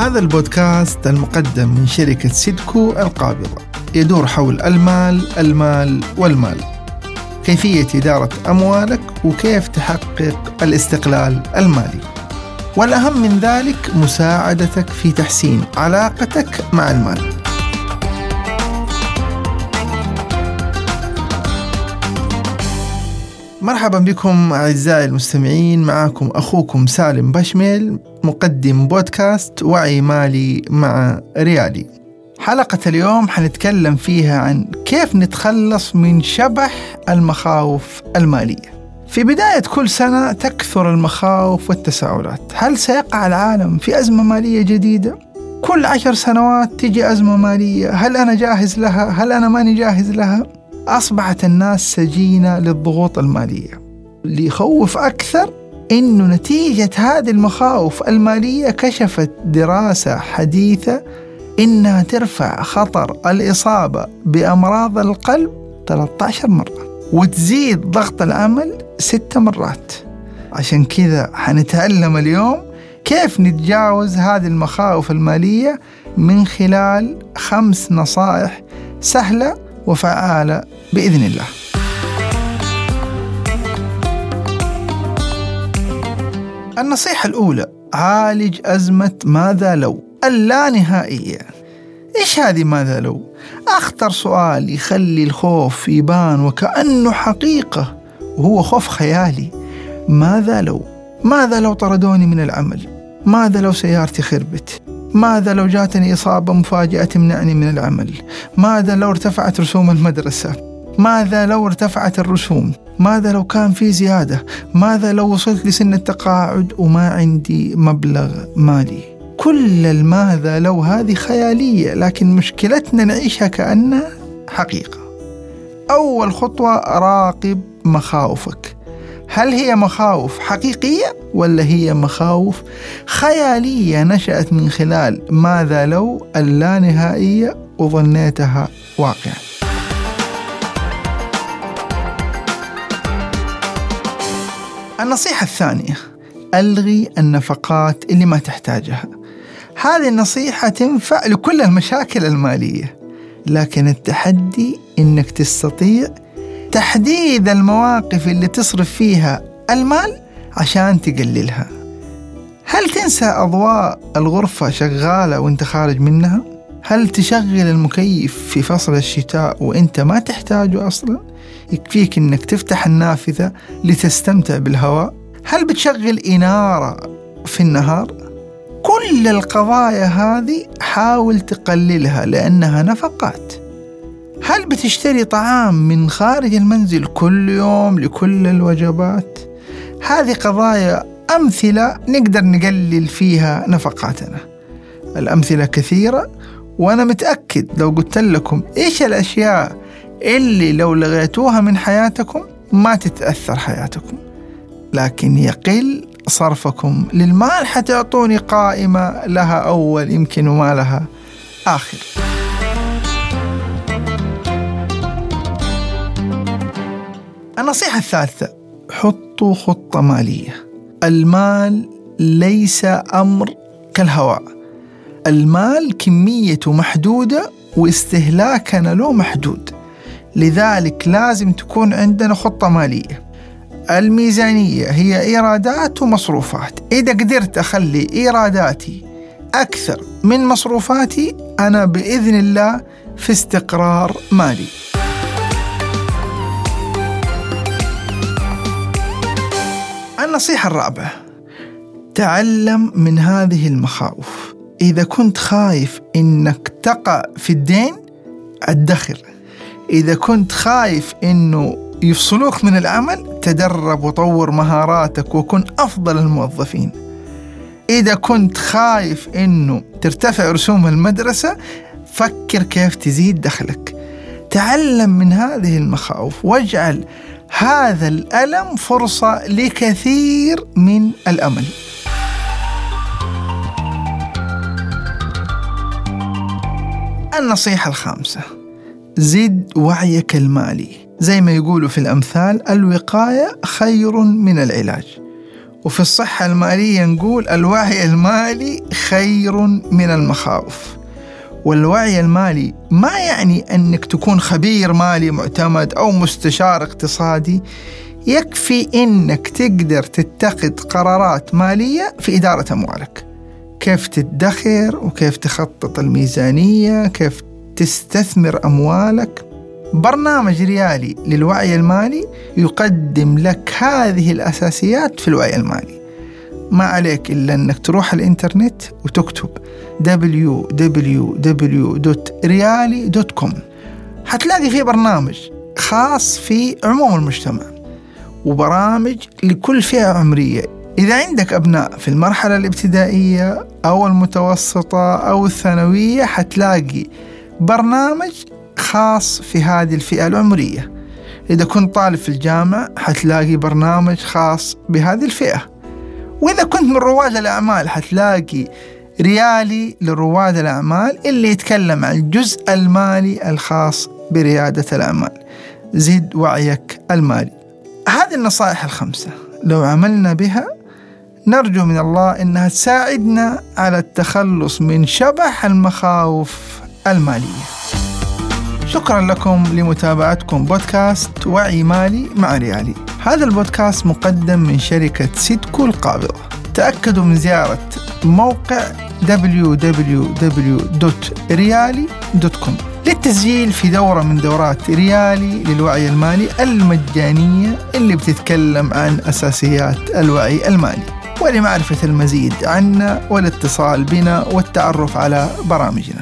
هذا البودكاست المقدم من شركة سيدكو القابضة. يدور حول المال المال والمال. كيفية إدارة أموالك وكيف تحقق الاستقلال المالي. والأهم من ذلك مساعدتك في تحسين علاقتك مع المال. مرحبا بكم أعزائي المستمعين معكم أخوكم سالم بشميل مقدم بودكاست وعي مالي مع ريالي حلقة اليوم حنتكلم فيها عن كيف نتخلص من شبح المخاوف المالية في بداية كل سنة تكثر المخاوف والتساؤلات هل سيقع العالم في أزمة مالية جديدة؟ كل عشر سنوات تجي أزمة مالية هل أنا جاهز لها؟ هل أنا ماني جاهز لها؟ أصبحت الناس سجينة للضغوط المالية. اللي يخوف أكثر إنه نتيجة هذه المخاوف المالية كشفت دراسة حديثة إنها ترفع خطر الإصابة بأمراض القلب 13 مرة وتزيد ضغط العمل ست مرات. عشان كذا حنتعلم اليوم كيف نتجاوز هذه المخاوف المالية من خلال خمس نصائح سهلة وفعالة بإذن الله النصيحة الأولى عالج أزمة ماذا لو اللانهائية إيش هذه ماذا لو؟ أخطر سؤال يخلي الخوف يبان وكأنه حقيقة وهو خوف خيالي ماذا لو؟ ماذا لو طردوني من العمل؟ ماذا لو سيارتي خربت؟ ماذا لو جاتني إصابة مفاجئة تمنعني من العمل؟ ماذا لو ارتفعت رسوم المدرسة؟ ماذا لو ارتفعت الرسوم؟ ماذا لو كان في زيادة؟ ماذا لو وصلت لسن التقاعد وما عندي مبلغ مالي؟ كل الماذا لو هذه خيالية لكن مشكلتنا نعيشها كأنها حقيقة أول خطوة راقب مخاوفك هل هي مخاوف حقيقية ولا هي مخاوف خيالية نشأت من خلال ماذا لو اللانهائية وظنيتها واقعا؟ النصيحة الثانية ألغي النفقات اللي ما تحتاجها. هذه النصيحة تنفع لكل المشاكل المالية لكن التحدي إنك تستطيع تحديد المواقف اللي تصرف فيها المال عشان تقللها هل تنسى أضواء الغرفة شغالة وانت خارج منها؟ هل تشغل المكيف في فصل الشتاء وانت ما تحتاجه أصلا؟ يكفيك إنك تفتح النافذة لتستمتع بالهواء؟ هل بتشغل إنارة في النهار؟ كل القضايا هذه حاول تقللها لأنها نفقات هل بتشتري طعام من خارج المنزل كل يوم لكل الوجبات؟ هذه قضايا أمثلة نقدر نقلل فيها نفقاتنا. الأمثلة كثيرة وأنا متأكد لو قلت لكم إيش الأشياء اللي لو لغيتوها من حياتكم ما تتأثر حياتكم. لكن يقل صرفكم للمال حتعطوني قائمة لها أول يمكن وما لها. آخر. النصيحة الثالثة حطوا خطة مالية. المال ليس أمر كالهواء. المال كميته محدودة واستهلاكنا له محدود. لذلك لازم تكون عندنا خطة مالية. الميزانية هي إيرادات ومصروفات. إذا قدرت أخلي إيراداتي أكثر من مصروفاتي أنا بإذن الله في استقرار مالي. النصيحة الرابعة. تعلم من هذه المخاوف. إذا كنت خايف إنك تقع في الدين أدخر. إذا كنت خايف إنه يفصلوك من العمل تدرب وطور مهاراتك وكن أفضل الموظفين. إذا كنت خايف إنه ترتفع رسوم المدرسة فكر كيف تزيد دخلك. تعلم من هذه المخاوف. واجعل هذا الألم فرصة لكثير من الأمل. النصيحة الخامسة زد وعيك المالي. زي ما يقولوا في الأمثال الوقاية خير من العلاج. وفي الصحة المالية نقول الوعي المالي خير من المخاوف. والوعي المالي ما يعني أنك تكون خبير مالي معتمد أو مستشار اقتصادي. يكفي أنك تقدر تتخذ قرارات مالية في إدارة أموالك. كيف تدخر وكيف تخطط الميزانية كيف تستثمر أموالك. برنامج ريالي للوعي المالي يقدم لك هذه الأساسيات في الوعي المالي. ما عليك إلا أنك تروح الإنترنت وتكتب www.reali.com حتلاقي فيه برنامج خاص في عموم المجتمع وبرامج لكل فئة عمرية. إذا عندك أبناء في المرحلة الابتدائية أو المتوسطة أو الثانوية حتلاقي برنامج خاص في هذه الفئة العمرية. إذا كنت طالب في الجامعة حتلاقي برنامج خاص بهذه الفئة. وإذا كنت من رواد الأعمال حتلاقي ريالي لرواد الأعمال اللي يتكلم عن الجزء المالي الخاص بريادة الأعمال زد وعيك المالي هذه النصائح الخمسة لو عملنا بها نرجو من الله إنها تساعدنا على التخلص من شبح المخاوف المالية. شكرا لكم لمتابعتكم بودكاست وعي مالي مع ريالي. هذا البودكاست مقدم من شركة سيدكو القابضه. تأكدوا من زيارة موقع www.riali.com للتسجيل في دورة من دورات ريالي للوعي المالي المجانية اللي بتتكلم عن أساسيات الوعي المالي ولمعرفة المزيد عنا والاتصال بنا والتعرف على برامجنا.